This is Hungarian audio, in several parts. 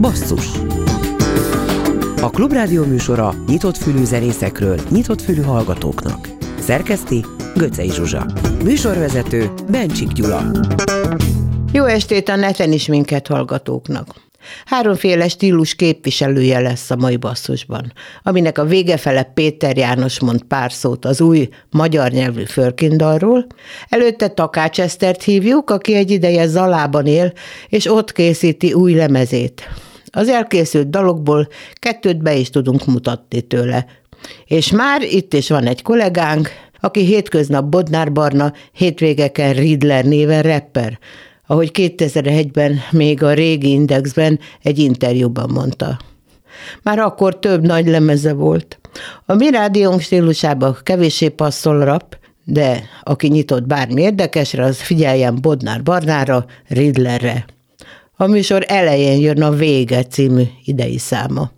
Basszus A Klubrádió műsora nyitott fülű zenészekről, nyitott fülű hallgatóknak. Szerkeszti Göcej Zsuzsa. Műsorvezető Bencsik Gyula. Jó estét a neten is minket hallgatóknak. Háromféle stílus képviselője lesz a mai basszusban, aminek a végefele Péter János mond pár szót az új magyar nyelvű fölkindalról, előtte Takács Esztert hívjuk, aki egy ideje Zalában él, és ott készíti új lemezét. Az elkészült dalokból kettőt be is tudunk mutatni tőle. És már itt is van egy kollégánk, aki hétköznap Bodnár Barna, hétvégeken Riddler néven rapper, ahogy 2001-ben még a régi Indexben egy interjúban mondta. Már akkor több nagy lemeze volt. A mi rádiónk stílusában kevéssé passzol rap, de aki nyitott bármi érdekesre, az figyeljen Bodnár Barnára, Riddlerre. A műsor elején jön a Vége című idei száma.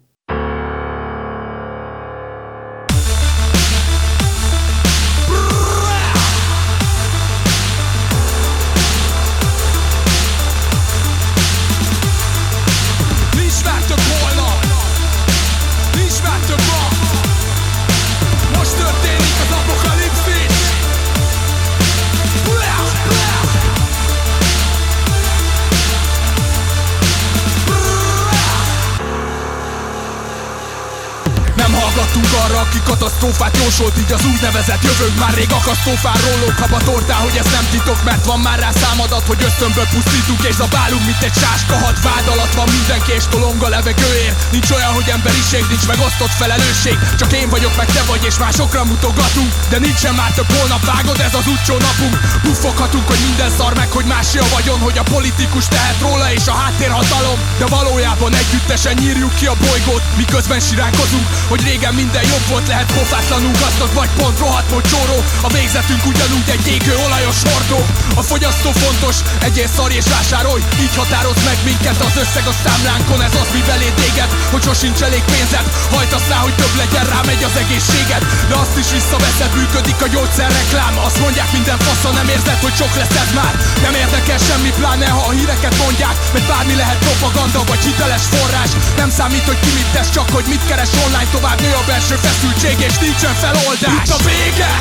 Katasztrófát jósolt így az úgynevezett jövőnk Már rég akasztófán rólók tortál, hogy ez nem titok Mert van már rá számadat, hogy ösztönből pusztítunk És zabálunk, mint egy sáskahat Vád alatt van mindenki és tolong a levegőért. Nincs olyan, hogy emberiség, nincs megosztott felelősség. Csak én vagyok, meg te vagy és másokra mutogatunk. De nincsen már több holnap vágod, ez az utcsó napunk. Buffoghatunk, hogy minden szar meg, hogy más a vagyon Hogy a politikus tehet róla és a háttérhatalom. De valójában együttesen nyírjuk ki a bolygót Miközben siránkozunk, hogy régen minden jobb volt lehet pofátlanul gazdag vagy pont rohadt mocsóró. A végzetünk ugyanúgy egy égő olajos hordó. A fogyasztó fontos, egyél szar és vásárolj. Így határoz meg minket az összeg a számlánkon. Ez az mi belé téged, hogy sosincs elég pénzed. Hajtasz rá, hogy több legyen, rá megy az egészséged. De azt is visszaveszed, működik a gyógyszerreklám Azt mondják minden fasza, nem érzed, hogy sok lesz ez már. Nem érdekel semmi, pláne ha a híreket mondják. Mert bármi lehet propaganda vagy hiteles forrás. Nem számít, hogy ki mit tesz, csak hogy mit keres online Tovább nő a belső feszültség és nincsen feloldás. Itt a vége,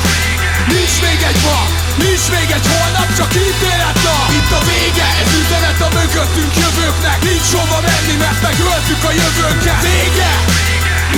nincs még egy ma. Nincs még egy holnap, csak ítélet nap Itt a vége, ez üzenet a mögöttünk jövőknek. Nincs hova menni, mert megöltük a jövőnket. Vége,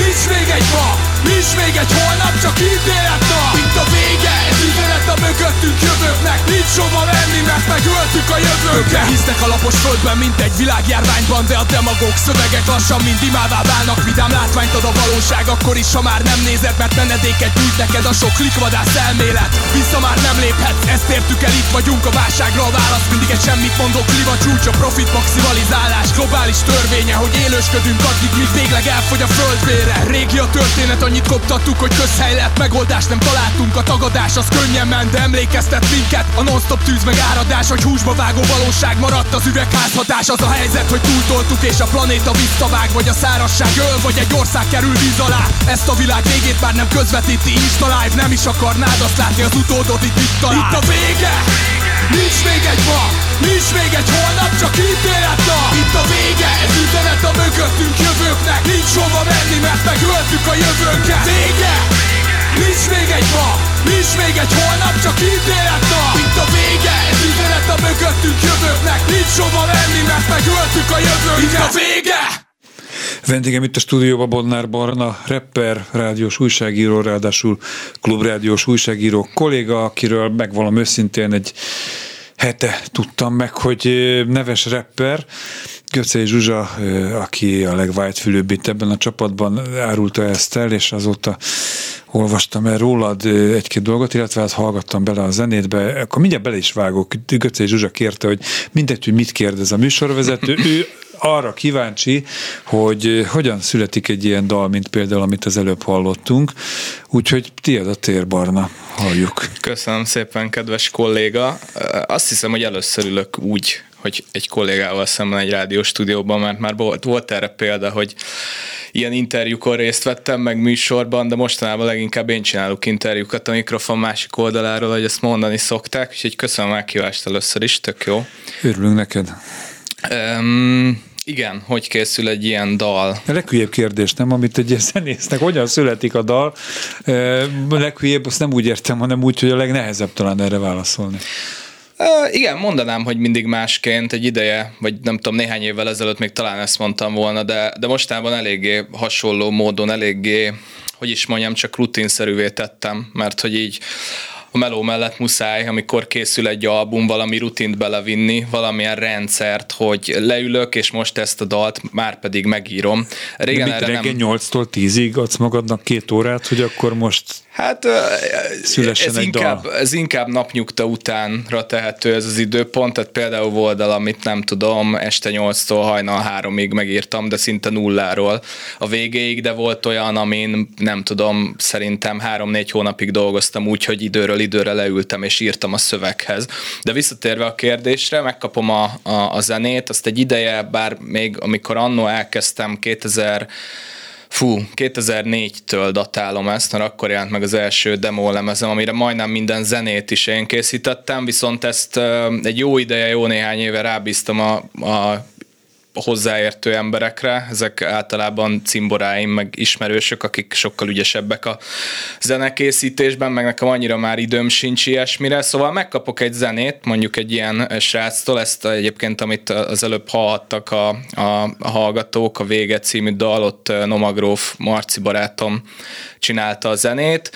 nincs még egy ma Nincs még egy holnap, csak ítélet nap. Itt a vége, ez üzenet a mögöttünk jövőknek. Nincs hova menni, mert megöltük a jövőnket Hisznek a lapos földben, mint egy világjárványban De a demagóg szövegek lassan mind imává válnak. Vidám látványt ad a valóság, akkor is, ha már nem nézed Mert menedéket nyújt neked a sok klikvadász elmélet. Vissza már nem léphetsz, ezt értük el, itt vagyunk a válságra. A válasz mindig egy semmit mondó kliva csúcs A profit maximalizálás, globális törvénye Hogy élősködünk addig, míg végleg elfogy a földvére Régi a történet, annyit koptattuk, hogy közhely lett Megoldást nem találtunk, a tagadás az könnyen ment De emlékeztet minket. A non-stop tűz meg áradás Hogy húsba vágó valóság maradt az üvegházhatás Az a helyzet, hogy túltoltuk és a planéta visszavág Vagy a szárasság öl, vagy egy ország kerül víz alá. Ezt a világ végét már nem közvetíti Insta live Nem is akarnád azt látni, az utódod itt itt talál. Itt a vége! Nincs még egy ma, nincs még egy holnap, csak ítélet nap Itt a vége, ez üzenet a mögöttünk jövőknek. Nincs hova menni, mert megöltük a jövőnket. Vége, nincs még egy ma, nincs még egy holnap, csak ítélet nap Itt a vége, ez üzenet a mögöttünk jövőknek. Nincs hova menni, mert megöltük a jövőnket. Itt a vége! Vendégem itt a stúdióban Bonnár Barna, rapper, rádiós újságíró, ráadásul klubrádiós újságíró kolléga, akiről megvalom őszintén egy hete tudtam meg, hogy neves rapper, Göcei Zsuzsa, aki a legvájtfülőbb itt ebben a csapatban árulta ezt el, és azóta olvastam el rólad egy-két dolgot, illetve hát hallgattam bele a zenétbe, akkor mindjárt bele is vágok. Göcei Zsuzsa kérte, hogy mindegy, hogy mit kérdez a műsorvezető, ő arra kíváncsi, hogy hogyan születik egy ilyen dal, mint például, amit az előbb hallottunk. Úgyhogy tiéd a tér, Barna, halljuk. Köszönöm szépen, kedves kolléga. Azt hiszem, hogy először ülök úgy, hogy egy kollégával szemben egy rádiós stúdióban, mert már volt, volt erre példa, hogy ilyen interjúkon részt vettem, meg műsorban, de mostanában leginkább én csinálok interjúkat a mikrofon másik oldaláról, hogy ezt mondani szokták, úgyhogy köszönöm a meghívást először is, tök jó. Örülünk neked. Um, Igen, hogy készül egy ilyen dal? A leghülyebb kérdés, nem? Amit egy ilyen zenésznek, hogyan születik a dal? A leghülyebb, azt nem úgy értem, hanem úgy, hogy a legnehezebb talán erre válaszolni. Igen, mondanám, hogy mindig másként egy ideje, vagy nem tudom, néhány évvel ezelőtt még talán ezt mondtam volna, de, de mostában eléggé hasonló módon, eléggé, hogy is mondjam, csak rutinszerűvé tettem, mert hogy így a meló mellett muszáj, amikor készül egy album, valami rutint belevinni, valamilyen rendszert, hogy leülök, és most ezt a dalt már pedig megírom. Régen De mit, reggel nem... 8-tól 10-ig adsz magadnak két órát, hogy akkor most Hát ez inkább, dal. ez inkább napnyugta utánra tehető ez az időpont, tehát például volt amit nem tudom, este 8-tól hajnal 3-ig megírtam, de szinte nulláról a végéig, de volt olyan, amin nem tudom, szerintem 3-4 hónapig dolgoztam úgy, hogy időről időre leültem és írtam a szöveghez. De visszatérve a kérdésre, megkapom a, a, a zenét, azt egy ideje, bár még amikor annó elkezdtem 2000 Fú, 2004-től datálom ezt, mert akkor jelent meg az első demo lemezem, amire majdnem minden zenét is én készítettem, viszont ezt egy jó ideje, jó néhány éve rábíztam a, a hozzáértő emberekre, ezek általában cimboráim, meg ismerősök, akik sokkal ügyesebbek a zenekészítésben, meg nekem annyira már időm sincs ilyesmire, szóval megkapok egy zenét, mondjuk egy ilyen sráctól, ezt egyébként, amit az előbb hallhattak a, a, a hallgatók, a Vége című dal, ott Nomagróf Marci barátom csinálta a zenét,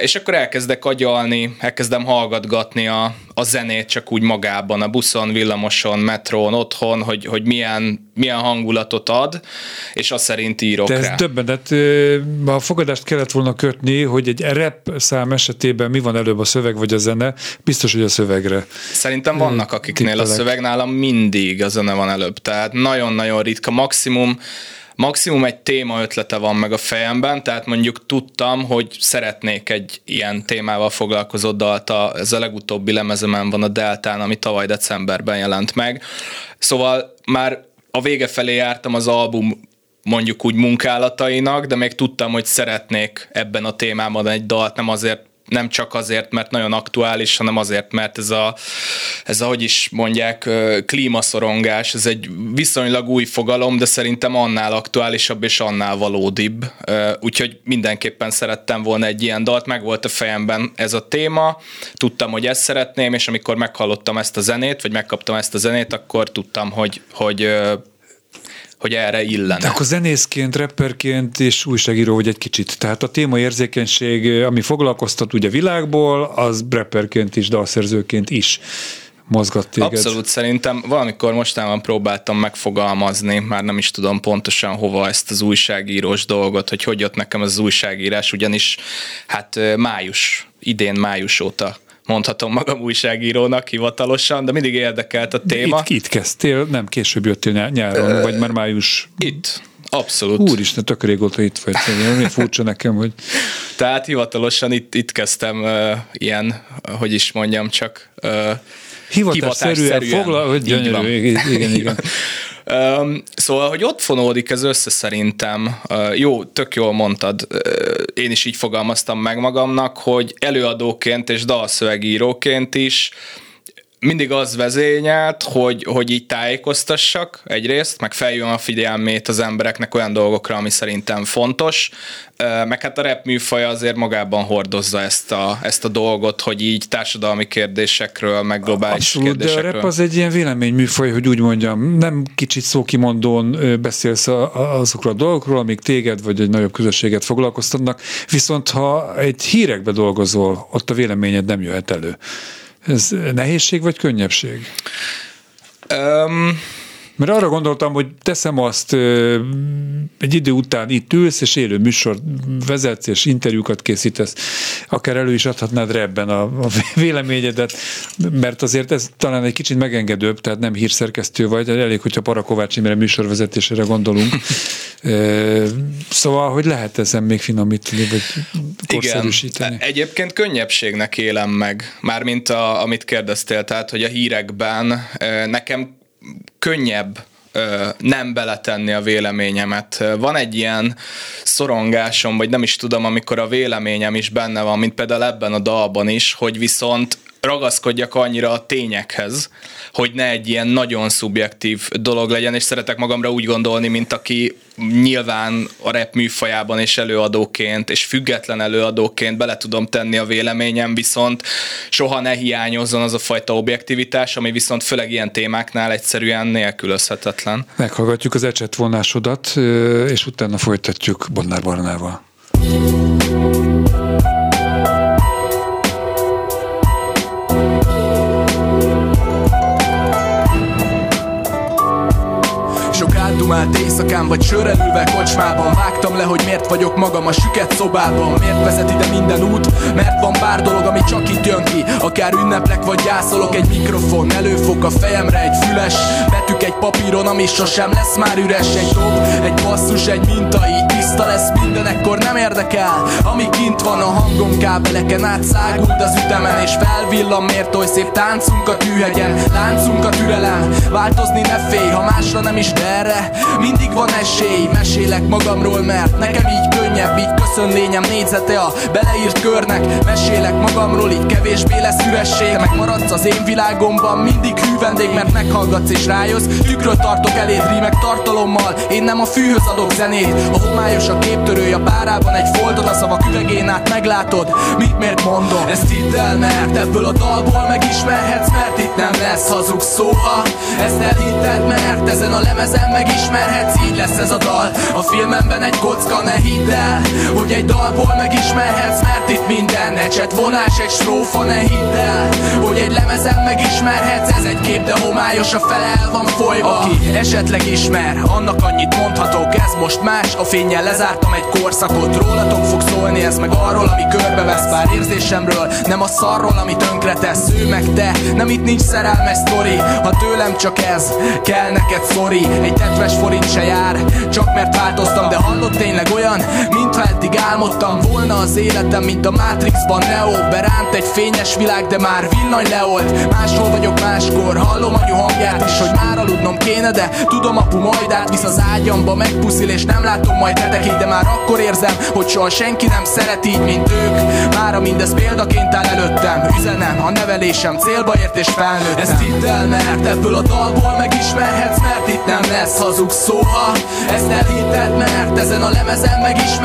és akkor elkezdek agyalni, elkezdem hallgatgatni a, a zenét csak úgy magában, a buszon, villamoson, metrón, otthon, hogy, hogy milyen, milyen hangulatot ad, és azt szerint írok De ez rá. döbbenet. A fogadást kellett volna kötni, hogy egy rap szám esetében mi van előbb a szöveg vagy a zene, biztos, hogy a szövegre. Szerintem vannak, akiknél Tippelek. a szöveg nálam mindig a zene van előbb, tehát nagyon-nagyon ritka, maximum maximum egy téma ötlete van meg a fejemben, tehát mondjuk tudtam, hogy szeretnék egy ilyen témával foglalkozó dalt, a, ez a legutóbbi lemezemen van a Deltán, ami tavaly decemberben jelent meg. Szóval már a vége felé jártam az album mondjuk úgy munkálatainak, de még tudtam, hogy szeretnék ebben a témában egy dalt, nem azért nem csak azért, mert nagyon aktuális, hanem azért, mert ez a, ez a hogy is mondják, klímaszorongás, ez egy viszonylag új fogalom, de szerintem annál aktuálisabb és annál valódibb. Úgyhogy mindenképpen szerettem volna egy ilyen dalt, meg volt a fejemben ez a téma, tudtam, hogy ezt szeretném, és amikor meghallottam ezt a zenét, vagy megkaptam ezt a zenét, akkor tudtam, hogy, hogy hogy erre illene. De akkor zenészként, rapperként és újságíró vagy egy kicsit. Tehát a téma érzékenység, ami foglalkoztat ugye világból, az rapperként is, dalszerzőként is mozgat téged. Abszolút szerintem valamikor mostában próbáltam megfogalmazni, már nem is tudom pontosan hova ezt az újságírós dolgot, hogy hogy jött nekem az újságírás, ugyanis hát május, idén május óta mondhatom magam újságírónak hivatalosan, de mindig érdekelt a téma. Itt, itt kezdtél, nem később jöttél nyáron, uh, vagy már május? Itt. Abszolút. Úristen, tök régóta itt vagy. Mi furcsa nekem, hogy... Tehát hivatalosan itt, itt kezdtem uh, ilyen, hogy is mondjam, csak uh, hivatásszerűen, hivatásszerűen foglal, hogy gyönyörű, igen, igen. igen. Szóval, hogy ott fonódik ez össze szerintem, jó, tök jól mondtad, én is így fogalmaztam meg magamnak, hogy előadóként és dalszövegíróként is mindig az vezényelt, hogy, hogy így tájékoztassak egyrészt, meg feljön a figyelmét az embereknek olyan dolgokra, ami szerintem fontos, meg hát a rap műfaj azért magában hordozza ezt a, ezt a dolgot, hogy így társadalmi kérdésekről, meg globális Abszolút, kérdésekről. de a rap az egy ilyen vélemény műfaj, hogy úgy mondjam, nem kicsit szókimondón beszélsz azokról a dolgokról, amik téged vagy egy nagyobb közösséget foglalkoztatnak, viszont ha egy hírekbe dolgozol, ott a véleményed nem jöhet elő. Ez nehézség vagy könnyebbség? Um, mert arra gondoltam, hogy teszem azt, egy idő után itt ülsz, és élő műsor vezetsz, és interjúkat készítesz, akár elő is adhatnád ebben a, a véleményedet, mert azért ez talán egy kicsit megengedőbb, tehát nem hírszerkesztő vagy, elég, hogyha Parakovács Imre műsorvezetésére gondolunk. szóval, hogy lehet ezen még finomítani, vagy korszerűsíteni? Igen, egyébként könnyebbségnek élem meg, mármint a, amit kérdeztél, tehát, hogy a hírekben nekem könnyebb nem beletenni a véleményemet. Van egy ilyen szorongásom, vagy nem is tudom, amikor a véleményem is benne van, mint például ebben a dalban is, hogy viszont ragaszkodjak annyira a tényekhez, hogy ne egy ilyen nagyon szubjektív dolog legyen, és szeretek magamra úgy gondolni, mint aki nyilván a rap műfajában és előadóként, és független előadóként bele tudom tenni a véleményem, viszont soha ne hiányozzon az a fajta objektivitás, ami viszont főleg ilyen témáknál egyszerűen nélkülözhetetlen. Meghallgatjuk az ecset vonásodat, és utána folytatjuk Bonnár Barnával. Eldumált éjszakán vagy sörrel ülve kocsmában. Vágtam le, hogy miért vagyok magam a süket szobában. Miért vezet ide minden út? Mert van pár dolog, ami csak itt jön ki. Akár ünneplek vagy gyászolok Egy mikrofon előfog a fejemre egy füles. Betűk egy papíron, ami sosem lesz már üres. Egy dob, egy basszus, egy minta Így tiszta lesz minden, ekkor nem érdekel. Ami kint van a hangom kábeleken át Száguld az ütemen és felvillan Miért oly szép táncunk a tűhegyen Láncunk a türelem. Változni ne félj, ha másra nem is de mindig van esély Mesélek magamról, mert nekem így könnyebb Így köszönlényem négyzete a beleírt körnek. Mesélek magamról, így kevésbé lesz üresség. Megmaradsz az én világomban, mindig hű Mert meghallgatsz és rájössz. Tükröt tartok eléd, rímek tartalommal. Én nem a fűhöz adok zenét. A homályos a képtörője a párában Egy foltot a szavak üvegén át meglátod Mit miért mondom? Ezt hidd el, mert ebből a dalból megismerhetsz Mert itt nem lesz hazug szóha Ezt elhitted, mert ezen a lemezen megismerhetsz, így lesz ez a dal. A filmemben egy kocka, ne hidd el Hogy egy dalból megismerhetsz, mert itt minden Ecset vonás, egy strófa, ne hidd el. Hogy egy lemezen megismerhetsz, ez egy kép, de homályos a fele el van folyva. Aki esetleg ismer, annak annyit mondhatok Ez most más, a fényjel lezártam egy korszakot Rólatok fog szólni, ez meg arról, ami körbevesz. Bár érzésemről, nem a szarról, ami tönkre tesz Ő meg te, nem itt nincs szerelmes sztori. Ha tőlem csak ez, kell neked szori. Egy tetves 50 forint se jár Csak mert változtam, de hallott tényleg olyan Mintha eddig álmodtam volna az életem Mint a Matrixban Neo. Beránt egy fényes világ, de már villany leolt. Máshol vagyok máskor, hallom anyu hangját is Hogy már aludnom kéne, de tudom apu majd átvisz az ágyamba. Megpuszil és nem látom majd tetekét De már akkor érzem, hogy soha senki nem szeret így, mint ők. Mára mindez példaként áll előttem. Üzenem, a nevelésem célba ért és felnőttem. Ezt hidd el, mert ebből a dalból megismerhetsz Mert itt nem lesz hazug szóha. Ezt elhitted, mert ezen a lemezen megismerhetsz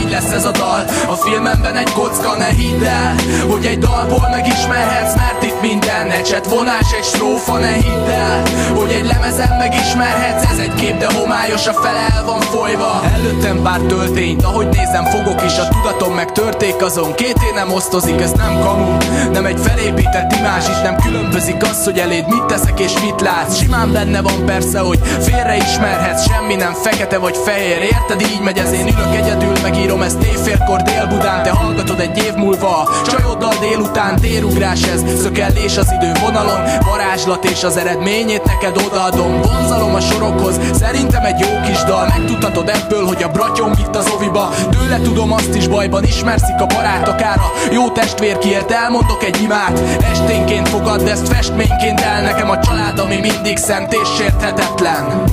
Így lesz ez a dal. A filmemben egy kocka, ne hidd el Hogy egy dalból megismerhetsz Mert itt minden ecset vonás, egy strófa, ne hidd el Hogy egy lemezen megismerhetsz. Ez egy kép, de homályos, a fele el van folyva. Előttem pár töltényt, ahogy nézem fogok is. A tudatom meg törték azon Két nem osztozik, ez nem kamu. Nem egy felépített imázs, itt nem különbözik az, hogy eléd mit teszek és mit látsz. Simán benne van persze, hogy félre is ismerhetsz Semmi nem fekete vagy fehér. Érted? Így megy ez én ülök egyedül Megírom ezt éjfélkor Dél-Budán. Te hallgatod egy év múlva Csajoddal délután. Térugrás ez Szökellés az idő vonalon. Varázslat és az eredményét neked odaadom. Vonzalom a sorokhoz Szerintem egy jó kis dal. Megtudhatod ebből, hogy a bratyom vitt az oviba. Tőle tudom azt is bajban Ismerszik a barát akár jó testvér kiért Elmondok egy imát. Esténként fogadd ezt festményként el Nekem a család, ami mindig szent és sérthetetlen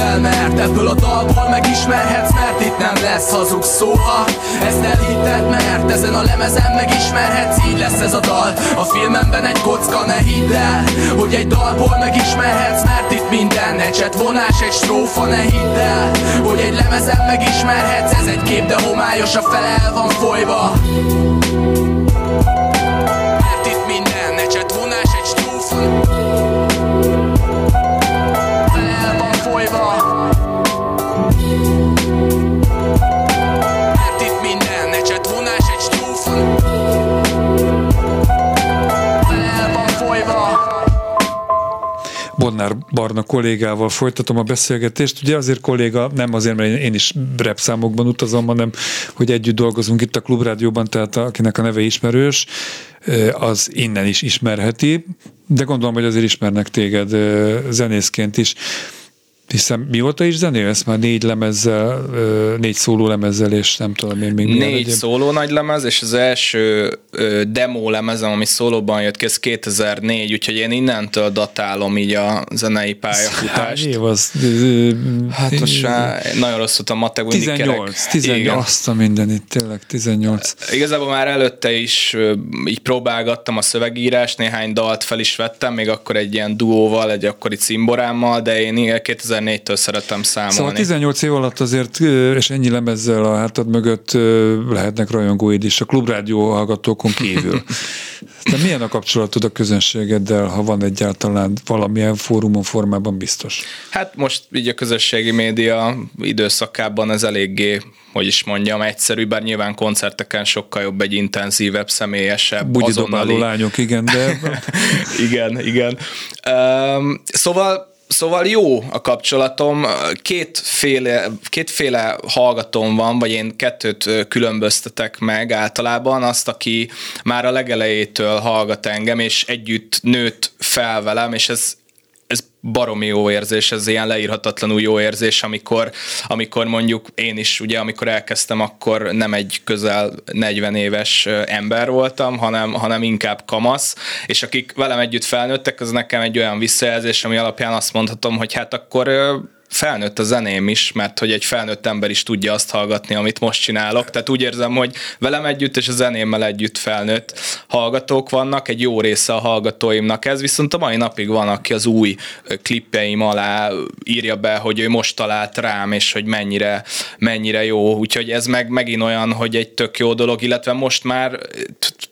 el, mert ebből a dalból megismerhetsz Mert itt nem lesz hazug szóha. Ezt elhitted, mert ezen a lemezen megismerhetsz Így lesz ez a dal. A filmemben egy kocka, ne hidd el Hogy egy dalból megismerhetsz Mert itt minden ecset vonás, egy strófa, ne hidd el Hogy egy lemezen megismerhetsz. Ez egy kép, de homályos, a fele el van folyva Bonnár Barna kollégával folytatom a beszélgetést. Ugye azért kolléga, nem azért, mert én is rap számokban utazom, hanem hogy együtt dolgozunk itt a Klubrádióban, tehát akinek a neve ismerős, az innen is ismerheti, de gondolom, hogy azért ismernek téged zenészként is. Hiszen mióta is zenélsz már négy lemezzel, négy szóló lemezzel, és nem tudom én még Négy egyéb. szóló nagy lemez, és az első demo lemezem, ami szólóban jött ki, ez 2004, úgyhogy én innentől datálom így a zenei pályafutást. év az... Hát most már nagyon rossz volt a matek, 18, 18, azt a mindenit, tényleg 18. Igazából már előtte is így próbálgattam a szövegírást, néhány dalt fel is vettem, még akkor egy ilyen duóval, egy akkori cimborámmal, de én 2000 2004-től szeretem számolni. Szóval 18 év alatt azért, és ennyi lemezzel a hátad mögött lehetnek rajongóid is a klubrádió hallgatókon kívül. De milyen a kapcsolatod a közönségeddel, ha van egyáltalán valamilyen fórumon formában biztos? Hát most így a közösségi média időszakában ez eléggé hogy is mondjam, egyszerű, bár nyilván koncerteken sokkal jobb egy intenzívebb, személyesebb, Bugyi azonnali... lányok, igen, de... igen, igen. Um, szóval Szóval jó a kapcsolatom, kétféle, kétféle hallgatóm van, vagy én kettőt különböztetek meg általában, azt, aki már a legelejétől hallgat engem, és együtt nőtt fel velem, és ez baromi jó érzés, ez ilyen leírhatatlanul jó érzés, amikor, amikor mondjuk én is, ugye amikor elkezdtem, akkor nem egy közel 40 éves ember voltam, hanem, hanem inkább kamasz, és akik velem együtt felnőttek, az nekem egy olyan visszajelzés, ami alapján azt mondhatom, hogy hát akkor felnőtt a zeném is, mert hogy egy felnőtt ember is tudja azt hallgatni, amit most csinálok. Tehát úgy érzem, hogy velem együtt és a zenémmel együtt felnőtt hallgatók vannak, egy jó része a hallgatóimnak ez, viszont a mai napig van, aki az új klippeim alá írja be, hogy ő most talált rám, és hogy mennyire, mennyire jó. Úgyhogy ez meg megint olyan, hogy egy tök jó dolog, illetve most már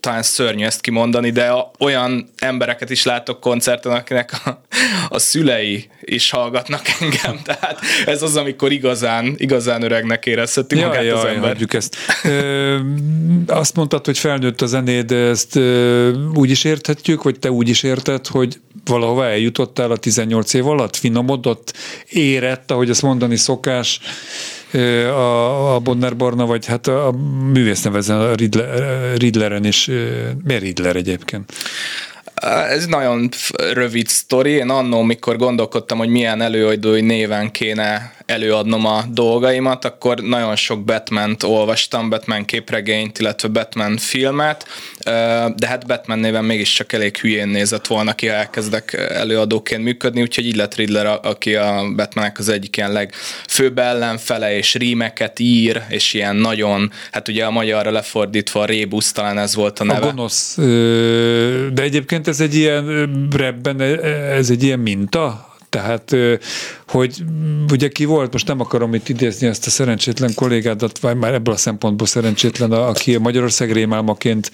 talán szörnyű ezt kimondani, de olyan embereket is látok koncerten, akinek a, a szülei is hallgatnak engem. Tehát ez az, amikor igazán, igazán öregnek érezheti jaj, magát jaj, az ember. Hagyjuk ezt. Ö, azt mondtad, hogy felnőtt a zenéd, ezt ö, úgy is érthetjük, vagy te úgy is érted, hogy valahova eljutottál a 18 év alatt, finomodott, érett, ahogy ezt mondani szokás, a, a Bonner Barna, vagy hát a, a művész nevezen, a Riddler, Riddleren is. Miért Riddler egyébként? Ez nagyon rövid sztori. Én annó, mikor gondolkodtam, hogy milyen előadói néven kéne előadnom a dolgaimat, akkor nagyon sok Batman-t olvastam, Batman képregényt, illetve Batman filmet, de hát Batman néven mégiscsak elég hülyén nézett volna ki, ha elkezdek előadóként működni, úgyhogy így lett Riddler, aki a Batmanek az egyik ilyen legfőbb ellenfele, és rímeket ír, és ilyen nagyon, hát ugye a magyarra lefordítva a Rébusz, talán ez volt a neve. A gonosz, de egyébként ez egy ilyen repben, ez egy ilyen minta, tehát hogy ugye ki volt, most nem akarom itt idézni ezt a szerencsétlen kollégádat, vagy már ebből a szempontból szerencsétlen, aki a Magyarország rémálmaként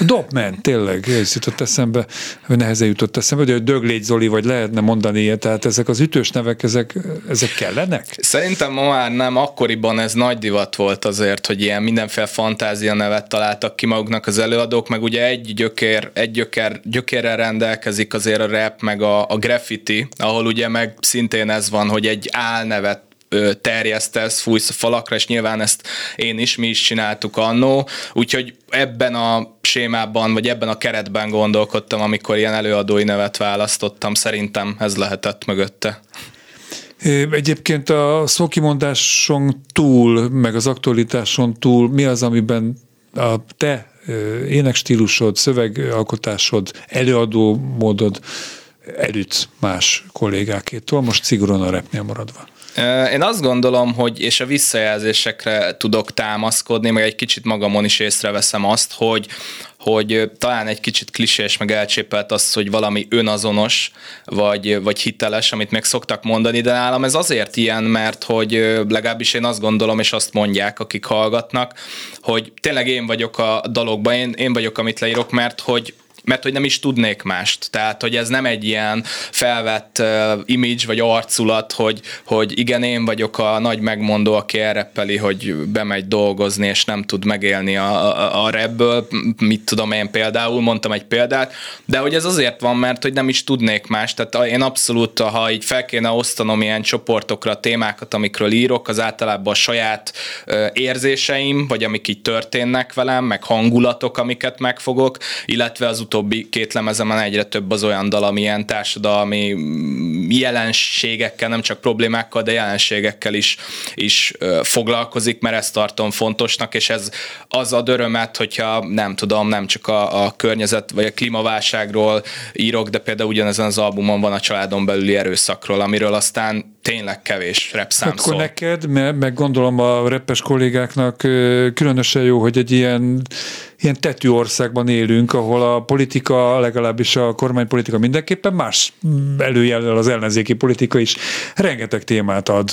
Dopman, tényleg, ez jutott eszembe, nehezen jutott eszembe, hogy Döglégy Zoli, vagy lehetne mondani ilyet, tehát ezek az ütős nevek, ezek, ezek kellenek? Szerintem ma már nem, akkoriban ez nagy divat volt azért, hogy ilyen mindenféle fantázia nevet találtak ki maguknak az előadók, meg ugye egy gyökér, egy gyökér, gyökérrel rendelkezik azért a rap, meg a, a graffiti, ahol ugye meg szintén ez van, hogy egy álnevet terjesztesz, fújsz a falakra, és nyilván ezt én is, mi is csináltuk annó, úgyhogy ebben a sémában, vagy ebben a keretben gondolkodtam, amikor ilyen előadói nevet választottam, szerintem ez lehetett mögötte. Egyébként a szókimondáson túl, meg az aktualitáson túl, mi az, amiben a te énekstílusod, szövegalkotásod, előadó módod elüt más kollégákétól, most szigorúan a repnél maradva. Én azt gondolom, hogy és a visszajelzésekre tudok támaszkodni, meg egy kicsit magamon is észreveszem azt, hogy, hogy talán egy kicsit klisés, meg elcsépelt az, hogy valami önazonos, vagy, vagy hiteles, amit meg szoktak mondani, de nálam ez azért ilyen, mert hogy legalábbis én azt gondolom, és azt mondják, akik hallgatnak, hogy tényleg én vagyok a dologban, én, én vagyok, amit leírok, mert hogy mert hogy nem is tudnék mást. Tehát, hogy ez nem egy ilyen felvett uh, image vagy arculat, hogy, hogy igen, én vagyok a nagy megmondó, aki elreppeli, hogy bemegy dolgozni, és nem tud megélni a, a, a rebből, mit tudom én például, mondtam egy példát, de hogy ez azért van, mert hogy nem is tudnék más. Tehát én abszolút, ha így fel kéne osztanom ilyen csoportokra témákat, amikről írok, az általában a saját uh, érzéseim, vagy amik így történnek velem, meg hangulatok, amiket megfogok, illetve az utóbbi két lemezemen egyre több az olyan dal, ami ilyen társadalmi jelenségekkel, nem csak problémákkal, de jelenségekkel is, is foglalkozik, mert ezt tartom fontosnak, és ez az a örömet, hogyha nem tudom, nem csak a, a környezet vagy a klímaválságról írok, de például ugyanezen az albumon van a családon belüli erőszakról, amiről aztán tényleg kevés rap szám Akkor szól. neked, meg, meg gondolom a repes kollégáknak különösen jó, hogy egy ilyen ilyen tetű országban élünk, ahol a politika, legalábbis a kormánypolitika mindenképpen más előjellel az ellenzéki politika is rengeteg témát ad,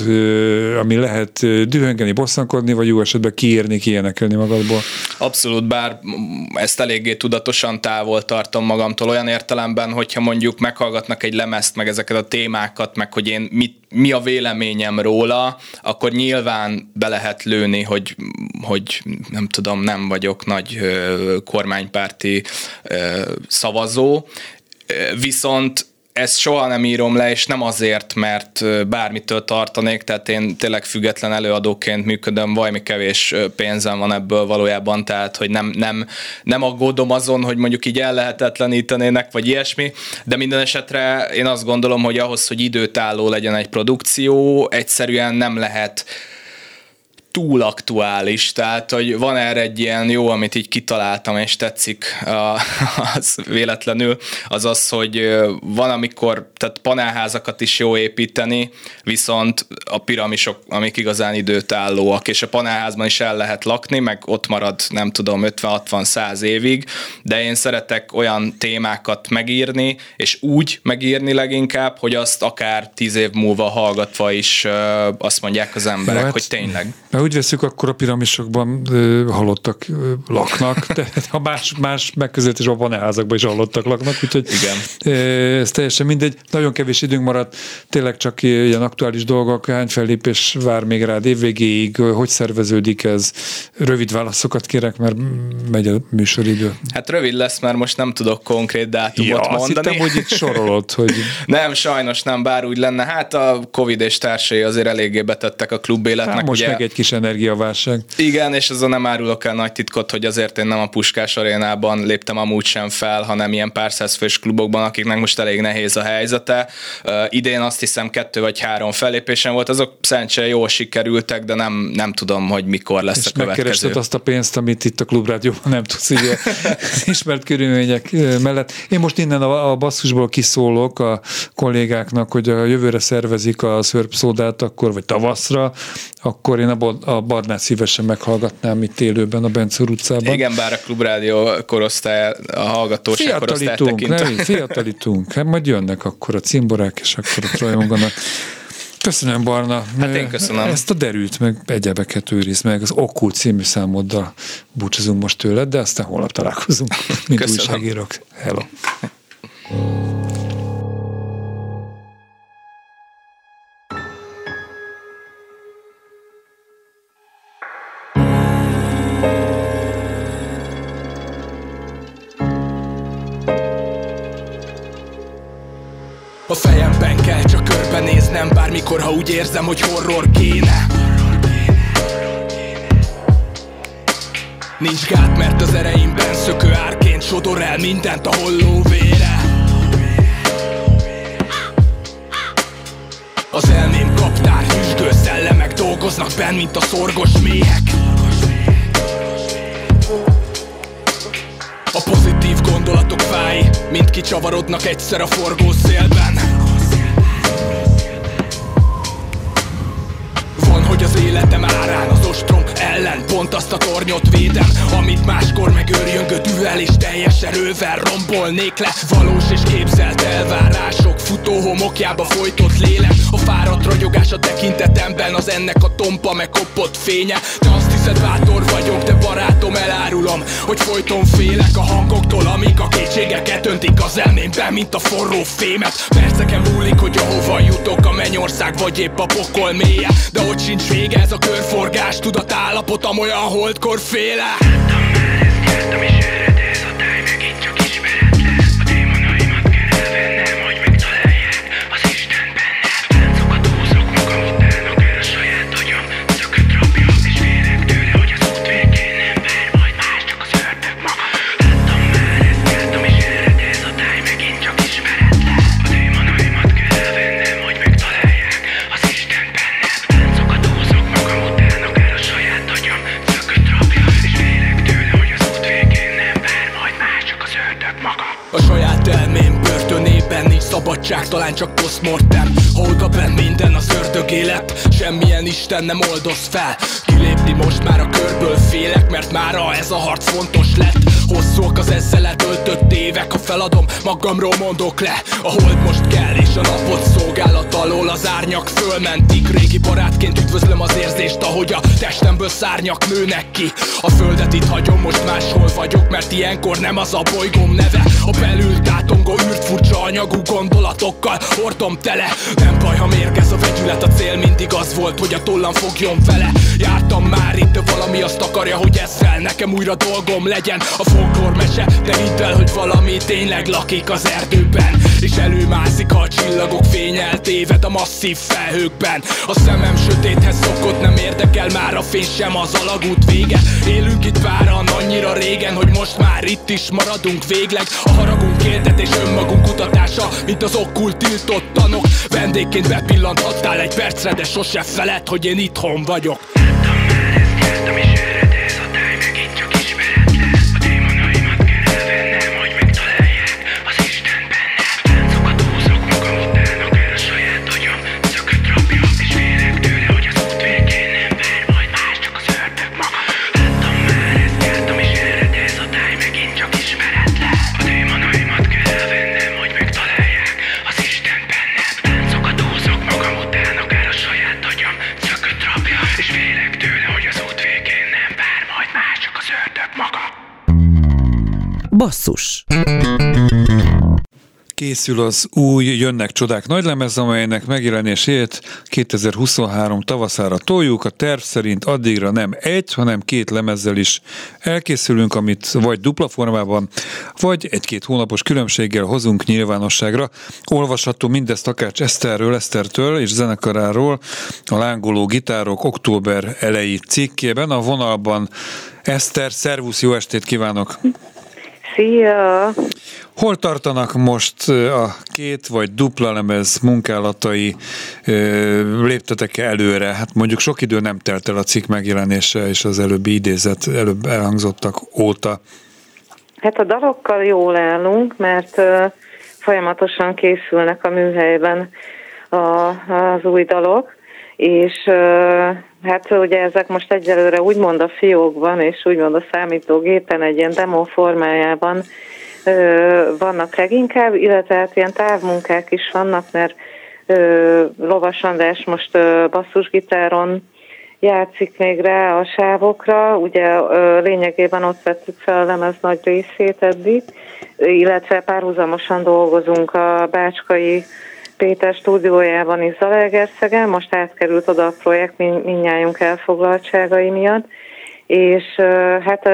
ami lehet dühöngeni, bosszankodni, vagy jó esetben kiírni, kiénekelni magadból. Abszolút, bár ezt eléggé tudatosan távol tartom magamtól olyan értelemben, hogyha mondjuk meghallgatnak egy lemezt, meg ezeket a témákat, meg hogy én mit, mi a véleményem róla, akkor nyilván be lehet lőni, hogy, hogy nem tudom, nem vagyok nagy kormánypárti szavazó, viszont ezt soha nem írom le, és nem azért, mert bármitől tartanék, tehát én tényleg független előadóként működöm, valami kevés pénzem van ebből valójában, tehát hogy nem, nem, nem aggódom azon, hogy mondjuk így ellehetetlenítenének, vagy ilyesmi, de minden esetre én azt gondolom, hogy ahhoz, hogy időtálló legyen egy produkció, egyszerűen nem lehet túl aktuális, tehát hogy van erre egy ilyen jó, amit így kitaláltam, és tetszik az véletlenül, az az, hogy van, amikor, tehát panelházakat is jó építeni, viszont a piramisok, amik igazán időtállóak, és a panelházban is el lehet lakni, meg ott marad, nem tudom, 50-60-100 évig, de én szeretek olyan témákat megírni, és úgy megírni leginkább, hogy azt akár tíz év múlva hallgatva is azt mondják az emberek, hát, hogy tényleg úgy veszük, akkor a piramisokban halottak laknak, de ha más, más megközelítés van házakban is halottak laknak, úgyhogy Igen. ez teljesen mindegy. Nagyon kevés időnk maradt, tényleg csak ilyen aktuális dolgok, hány fellépés vár még rád évvégéig, hogy szerveződik ez? Rövid válaszokat kérek, mert megy a műsoridő. Hát rövid lesz, mert most nem tudok konkrét dátumot ja, mondani. Azt hittem, hogy itt sorolod, hogy... nem, sajnos nem, bár úgy lenne. Hát a Covid és társai azért eléggé betettek a klubéletnek. Hát most ugye... meg egy kis energiaválság. Igen, és azon nem árulok el nagy titkot, hogy azért én nem a Puskás arénában léptem amúgy sem fel, hanem ilyen pár fős klubokban, akiknek most elég nehéz a helyzete. Uh, idén azt hiszem kettő vagy három fellépésen volt, azok szerencsére jól sikerültek, de nem, nem tudom, hogy mikor lesz és a következő. megkerested azt a pénzt, amit itt a klubrádióban nem tudsz így ismert körülmények mellett. Én most innen a, a basszusból kiszólok a kollégáknak, hogy a jövőre szervezik a szörpszódát akkor, vagy tavaszra, akkor én a, a Barnát szívesen meghallgatnám itt élőben a Bencor utcában. Igen, bár a klubrádió korosztály, a hallgatóság korosztály tekintve. fiatalítunk, hát majd jönnek akkor a cimborák, és akkor a rajonganak. Köszönöm, Barna. Hát én köszönöm. Ezt a derült, meg egyebeket őriz meg. Az Okkult című számoddal búcsúzunk most tőled, de aztán holnap találkozunk, mint köszönöm. újságírók. Hello. Körbenéznem Bármikor, ha úgy érzem, hogy horror kéne. Nincs gát, mert az ereimben szökő árként Sodor el mindent a holló vére Az elmém kaptár, hűsgő szellemek Dolgoznak benn, mint a szorgos méhek. A pozitív gondolatok fáj Mind kicsavarodnak egyszer a forgó szélben az életem árán az ostrom ellen Pont azt a tornyot védem Amit máskor megőrjöngő düvel és teljes erővel rombolnék le. Valós és képzelt elvárások Futó homokjába folytott lélek. A fáradt ragyogás a tekintetemben Az ennek a tompa meg fénye hiszed bátor vagyok, de barátom elárulom Hogy folyton félek a hangoktól Amik a kétségeket öntik az elmémben Mint a forró fémet. Perceken múlik, hogy ahova jutok A mennyország vagy épp a pokol mélye. De ott sincs vége ez a körforgás Tudatállapotam olyan holdkor féle Ha oda benn minden az ördög élet. Semmilyen Isten nem oldoz fel. Kilépni most már a körből félek Mert mára ez a harc fontos lett Hosszúak az ezzel letöltött évek. Ha feladom, magamról mondok le A hold most kell és a napot szolgálat alól Az árnyak fölmentik. Régi barátként üdvözlöm az érzést Ahogy a testemből szárnyak nőnek ki. A földet itt hagyom, most máshol vagyok Mert ilyenkor nem az a bolygóm neve. A belül tátongó űrt furcsa anyagú gondolatokkal Hordom tele, nem baj, ha mérgez a vegyület A cél mindig az volt, hogy a tollam fogjon vele. Jártam már itt, valami azt akarja, hogy ezzel nekem újra dolgom legyen. A folklór mese, de hidd el, hogy valami tényleg lakik az erdőben. És előmászik, a csillagok fényel téved a masszív felhőkben. A szemem sötéthez szokott, nem érdekel már a fény sem az alagút vége. Élünk itt páran annyira régen, hogy most már itt is maradunk végleg. A haragunk és önmagunk kutatása, mint az okkult tiltott tanok. Vendégként bepillanthattál egy percre, de sose feled, hogy én itthon vagyok. Basszus Készül az új Jönnek Csodák nagylemez, amelynek megjelenését 2023 tavaszára toljuk. A terv szerint addigra nem egy, hanem két lemezzel is elkészülünk, amit vagy dupla formában, vagy egy-két hónapos különbséggel hozunk nyilvánosságra. Olvasható mindezt akár Eszterről, Esztertől és zenekaráról a lángoló gitárok október elejé cikkében. A vonalban Eszter, szervusz, jó estét kívánok! Szia! Hol tartanak most a két vagy dupla lemez munkálatai? Léptetek előre? Hát mondjuk sok idő nem telt el a cikk megjelenése és az előbbi idézet, előbb elhangzottak óta. Hát a dalokkal jól állunk, mert folyamatosan készülnek a műhelyben az új dalok, és hát ugye ezek most egyelőre úgymond a fiókban, és úgymond a számítógépen egy ilyen demo formájában vannak leginkább, illetve hát ilyen távmunkák is vannak, mert Lovas András most basszusgitáron játszik még rá a sávokra, ugye lényegében ott vettük fel a lemez nagy részét eddig, illetve párhuzamosan dolgozunk a Bácskai Péter stúdiójában is Zalaegerszegen, most átkerült oda a projekt mindnyájunk elfoglaltságai miatt, és hát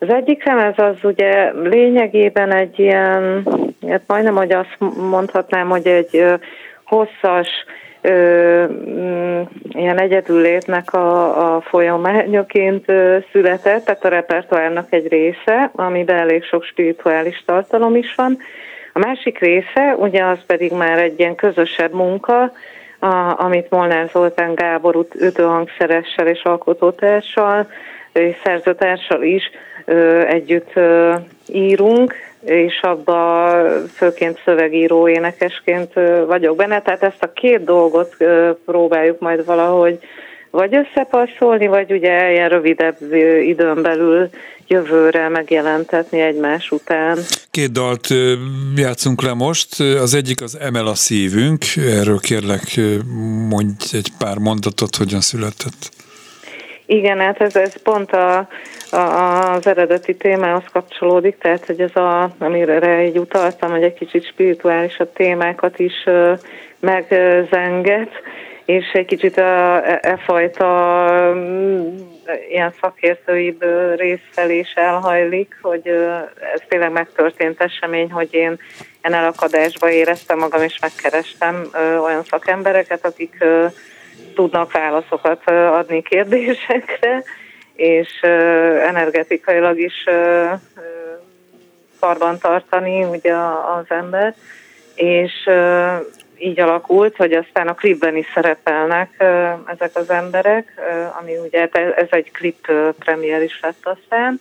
az egyik lemez az ugye lényegében egy ilyen, hát majdnem, hogy azt mondhatnám, hogy egy hosszas, ö, mm, ilyen egyedüllétnek a, a folyamányoként született, tehát a repertoárnak egy része, amiben elég sok spirituális tartalom is van, a másik része, ugye az pedig már egy ilyen közösebb munka, a, amit Molnár Zoltán Gábor ütőhangszeressel és alkotótársal és szerzőtársal is együtt írunk, és abba főként szövegíró énekesként vagyok benne, tehát ezt a két dolgot próbáljuk majd valahogy vagy összepasszolni, vagy ugye ilyen rövidebb időn belül jövőre megjelentetni egymás után. Két dalt játszunk le most. Az egyik az Emel a szívünk. Erről kérlek mondj egy pár mondatot, hogyan született. Igen, hát ez, ez pont a, a, az eredeti témához kapcsolódik, tehát hogy ez a, amire így utaltam, hogy egy kicsit spirituális a témákat is megzenget, és egy kicsit a, e, e fajta mm, ilyen szakértői részsel is elhajlik, hogy ez tényleg megtörtént esemény, hogy én ilyen elakadásba éreztem magam, és megkerestem olyan szakembereket, akik tudnak válaszokat adni kérdésekre, és energetikailag is karban tartani ugye az ember, és így alakult, hogy aztán a klipben is szerepelnek ezek az emberek, ami ugye ez egy klip premier is lett aztán.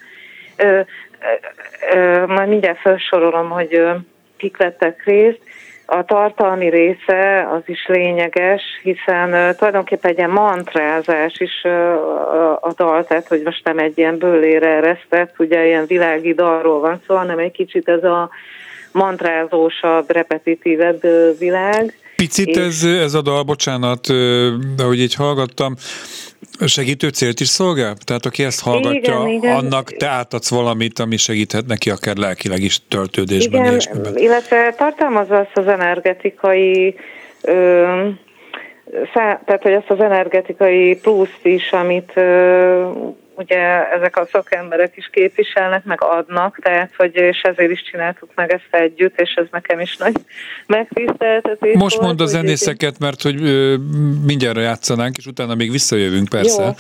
Majd mindjárt felsorolom, hogy kik vettek részt. A tartalmi része az is lényeges, hiszen uh, tulajdonképpen egy ilyen mantrázás is uh, a dal, tehát hogy most nem egy ilyen bőlére eresztett, ugye ilyen világi dalról van szó, hanem egy kicsit ez a mantrázósabb, repetitívebb világ. Picit ez, ez a dal, bocsánat, de hogy így hallgattam, segítő célt is szolgál? Tehát aki ezt hallgatja, igen, igen. annak te átadsz valamit, ami segíthet neki akár lelkileg is töltődésben. Igen, ilyesmiben. illetve tartalmazza azt az energetikai ö, szá, tehát hogy azt az energetikai pluszt is, amit ö, ugye ezek a szakemberek is képviselnek, meg adnak, tehát hogy és ezért is csináltuk meg ezt együtt, és ez nekem is nagy megtiszteltetés. Most volt, mond a zenészeket, mert hogy mindjárt játszanánk, és utána még visszajövünk persze. Jó.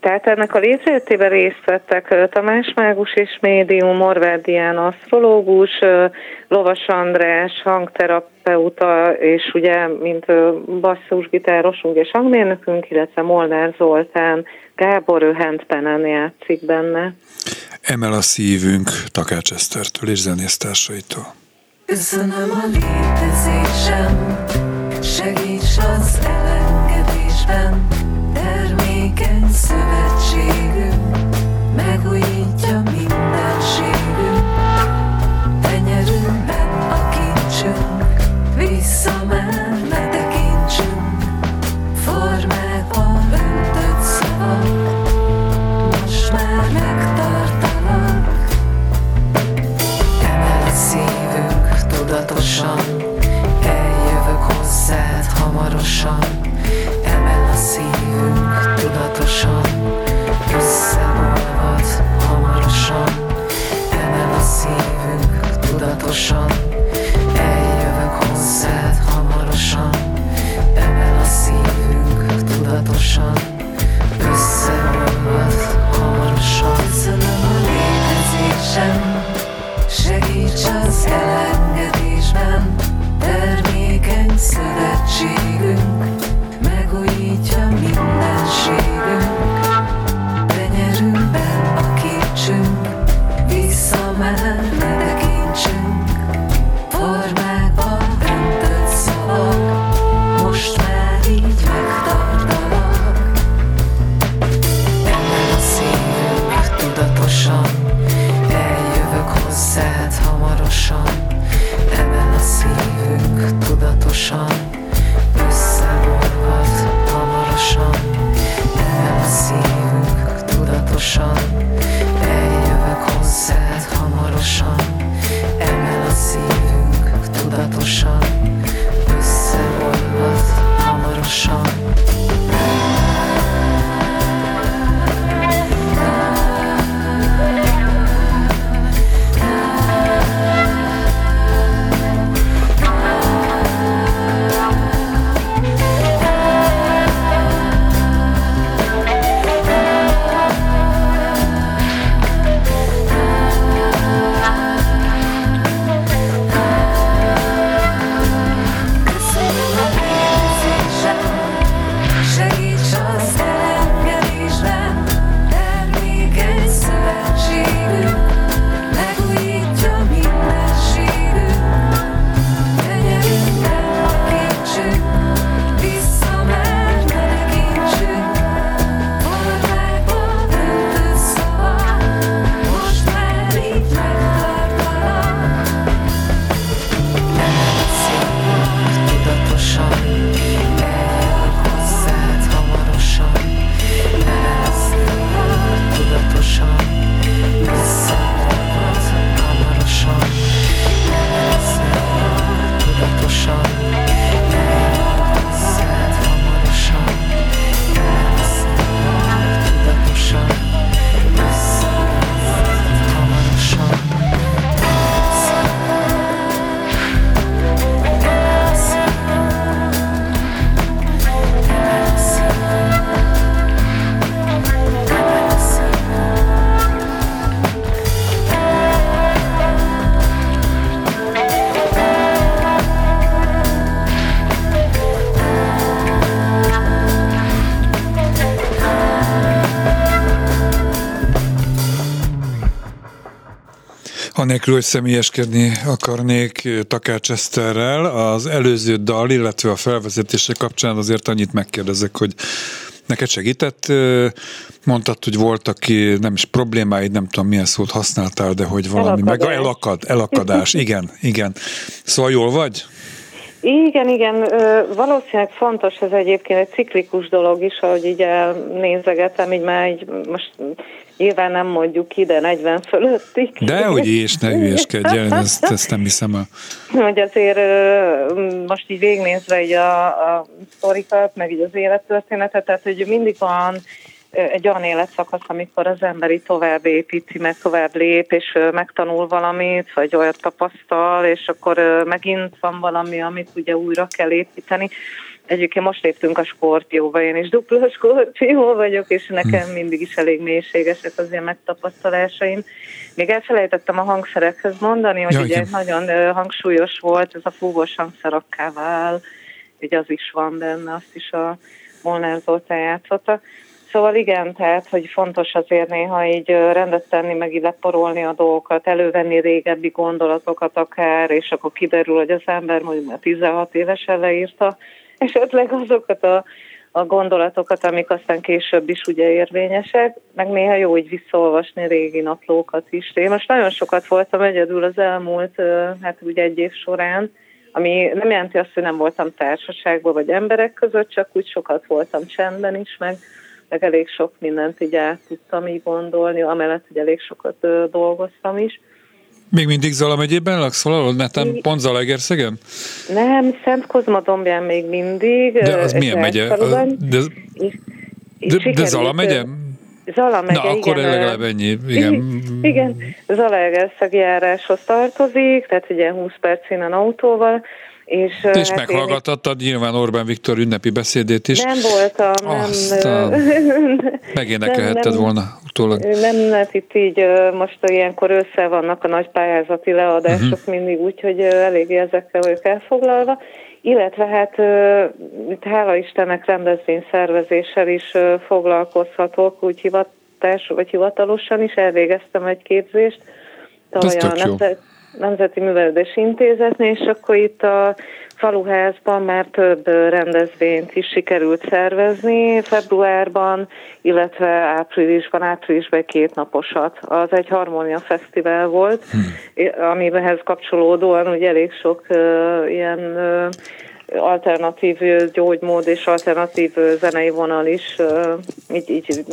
Tehát ennek a létrejöttében részt vettek Tamás Mágus és médium, Morvár Dián asztrológus, Lovas András hangterapeuta, és ugye, mint basszusgitárosunk és hangmérnökünk, illetve Molnár Zoltán, Gábor, ő handpenen játszik benne. Emel a szívünk Takács Esztertől és zenésztársaitól. Köszönöm a létezésem, segíts az elengedésben, termékeny szövetségünk, megújítja mindenségünk, tenyerünkben a kincsünk, visszamegy. tudatosan Eljövök hozzád hamarosan Emel a szívünk tudatosan Vissza hamarosan. Eljövök hozzád hamarosan. Emel a szívünk tudatosan. Összeolvad hamarosan. Köszönöm a létezésem. Segíts az elengedésben. Termékeny szövet Anélkül, hogy személyeskedni akarnék Takács Eszterrel, az előző dal, illetve a felvezetése kapcsán azért annyit megkérdezek, hogy neked segített? Mondtad, hogy voltak nem is problémáid, nem tudom milyen szót használtál, de hogy valami elakadás. meg elakad, elakadás, igen, igen. Szóval jól vagy? Igen, igen, valószínűleg fontos ez egyébként egy ciklikus dolog is, ahogy így nézegetem, így már így most nyilván nem mondjuk ide 40 fölöttig. De hogy is, ne hülyeskedjen, ezt, ezt nem hiszem el. Hogy azért most így végnézve így a, a sztorikat, meg így az élettörténetet, tehát hogy mindig van egy olyan életszakasz, amikor az emberi tovább építi, meg tovább lép, és megtanul valamit, vagy olyat tapasztal, és akkor megint van valami, amit ugye újra kell építeni. Egyébként most léptünk a skorpióba, én is dupla skorpió vagyok, és nekem hm. mindig is elég mélységesek az ilyen megtapasztalásaim. Még elfelejtettem a hangszerekhez mondani, hogy ja, ugye igen. nagyon hangsúlyos volt ez a fúvós hangszer akkával, ugye az is van benne, azt is a Molnár Zoltán játszotta. Szóval igen, tehát, hogy fontos azért néha így rendet tenni, meg így leporolni a dolgokat, elővenni régebbi gondolatokat akár, és akkor kiderül, hogy az ember mondjuk már 16 évesen leírta, esetleg azokat a, a gondolatokat, amik aztán később is ugye érvényesek, meg néha jó így visszaolvasni régi naplókat is. Én most nagyon sokat voltam egyedül az elmúlt, hát ugye egy év során, ami nem jelenti azt, hogy nem voltam társaságban vagy emberek között, csak úgy sokat voltam csendben is, meg meg elég sok mindent így át tudtam így gondolni, amellett, hogy elég sokat dolgoztam is. Még mindig Zala megyében laksz valahol? nem pont Zalaegerszegen? Nem, Szent Kozma dombján még mindig. De az milyen megye? De, de, de Zala megye? Zala megye, Na, akkor igen, legalább ennyi. Igen, igen Zalaegerszeg járáshoz tartozik, tehát ugye 20 perc innen autóval, és, és hát meghallgattad én... nyilván Orbán Viktor ünnepi beszédét is. Nem voltam. Aztán nem, megénekelhetted nem, volna utólag. Nem, mert itt így most ilyenkor össze vannak a nagy pályázati leadások uh-huh. mindig úgy, hogy eléggé ezekkel vagyok elfoglalva. Illetve hát hála Istennek rendezvény szervezéssel is foglalkozhatok, úgy hivatás, vagy hivatalosan is elvégeztem egy képzést. Tavaly a nemzet, Nemzeti Művelődési Intézetnél, és akkor itt a faluházban már több rendezvényt is sikerült szervezni februárban, illetve áprilisban, áprilisban két naposat. Az egy Harmónia Fesztivál volt, hmm. amihez kapcsolódóan ugye elég sok uh, ilyen uh, alternatív gyógymód és alternatív zenei vonal is így, így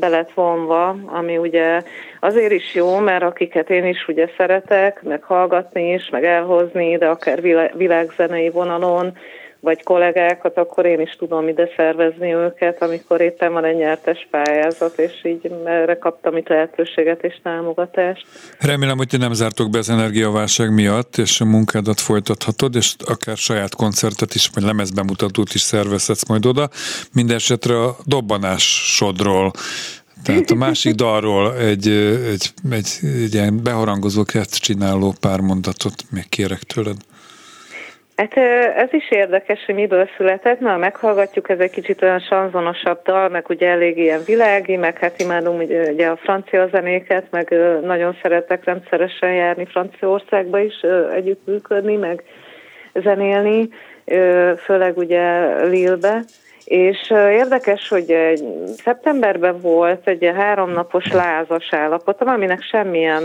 be lett vonva, ami ugye azért is jó, mert akiket én is ugye szeretek, meg hallgatni is, meg elhozni, de akár világzenei vonalon, vagy kollégákat, akkor én is tudom ide szervezni őket, amikor éppen van egy nyertes pályázat, és így erre kaptam itt lehetőséget és támogatást. Remélem, hogy ti nem zártok be az energiaválság miatt, és a munkádat folytathatod, és akár saját koncertet is, vagy lemezbemutatót is szervezhetsz majd oda. Mindenesetre a dobbanásodról tehát a másik dalról egy, egy, egy, egy ilyen beharangozó csináló pár mondatot még kérek tőled. Hát ez is érdekes, hogy miből született, mert meghallgatjuk, ez egy kicsit olyan sanzonosabb dal, meg ugye elég ilyen világi, meg hát imádom ugye, a francia zenéket, meg nagyon szeretek rendszeresen járni Franciaországba is együttműködni, meg zenélni, főleg ugye Lille-be. És érdekes, hogy szeptemberben volt egy háromnapos lázas állapot, aminek semmilyen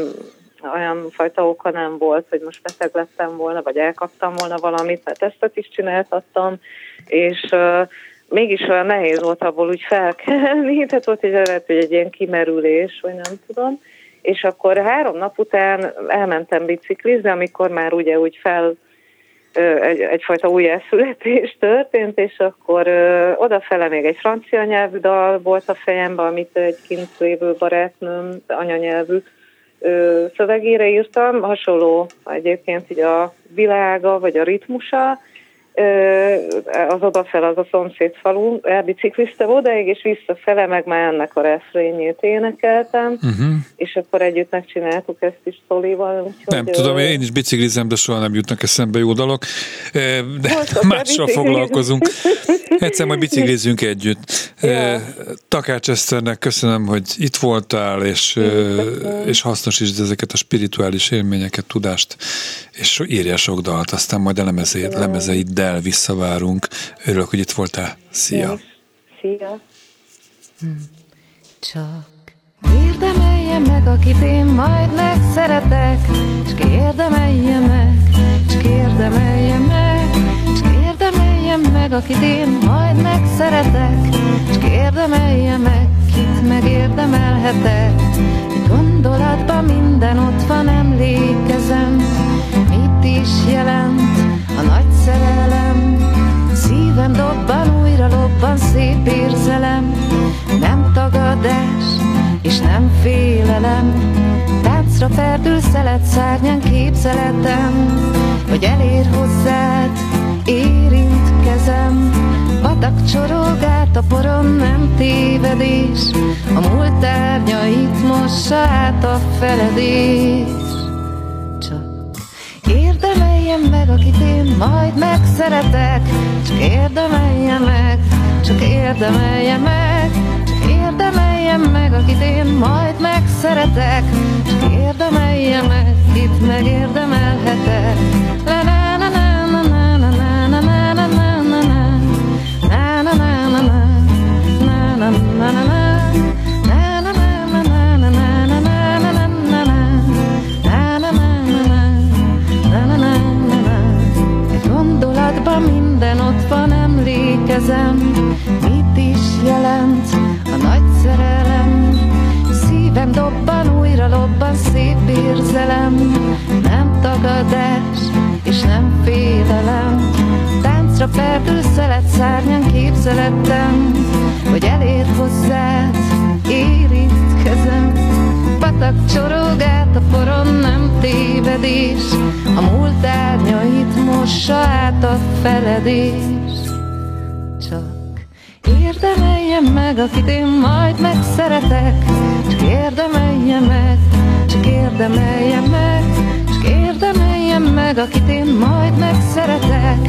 olyan fajta oka nem volt, hogy most beteg lettem volna, vagy elkaptam volna valamit, mert tesztet is csináltattam, és mégis olyan nehéz volt abból úgy felkelni, tehát volt egy lehet, hogy egy ilyen kimerülés, vagy nem tudom, és akkor három nap után elmentem biciklizni, amikor már ugye úgy fel egy, egyfajta új elszületés történt, és akkor ö, odafele még egy francia nyelvű dal volt a fejemben, amit egy kint lévő barátnőm anyanyelvű szövegére írtam, hasonló egyébként így a világa, vagy a ritmusa, az odafel az a szomszéd falu, elbicikliztem odaig, és visszafele meg már ennek a refrényét énekeltem, uh-huh. és akkor együtt megcsináltuk ezt is Szolival. Úgyhogy, nem tudom, én is biciklizem, de soha nem jutnak eszembe jó dalok, de mással foglalkozunk. Egyszer majd biciklizünk együtt. Ja. Takács Eszternek köszönöm, hogy itt voltál, és, és hasznosítsd ezeket a spirituális élményeket, tudást, és írja sok dalt, aztán majd a lemezeiddel visszavárunk. Örülök, hogy itt voltál. Szia! Szia! Csak Érdemelje meg, akit én majd megszeretek, Csak érdemelje meg, csak érdemelje meg, csak érdemelje meg, akit én majd megszeretek, Csak érdemelje meg, kit megérdemelhetek. Egy gondolatban minden ott van, emlékezem, mit is jelent szerelem. Szívem dobban, újra lobban, szép érzelem, nem tagadás, és nem félelem. Táncra ferdül szelet szárnyán képzeletem, hogy elér hozzád, érint kezem. Patak csorog át a poron, nem tévedés, a múlt árnyait mossa át a feledés. Csak érdemeljem meg, akit én majd megszeretek, csak érdemelje meg, csak érdemelje meg, csak érdemelje meg, akit én majd megszeretek, csak érdemelje meg, kit megérdemelhetek. La emlékezem, mit is jelent a nagy szerelem. Szívem dobban, újra lobban, szép érzelem, nem tagadás, és nem félelem. Táncra ferdül szelet szárnyán képzeletem, hogy elér hozzád, érint kezem. Patak csorog át a poron, nem tévedés, a múlt árnyait mossa át a feledés. Érdemelje meg, akit én majd megszeretek, csak érdemelje meg, csak érdemelje meg, csak érdemelje meg, akit én majd megszeretek,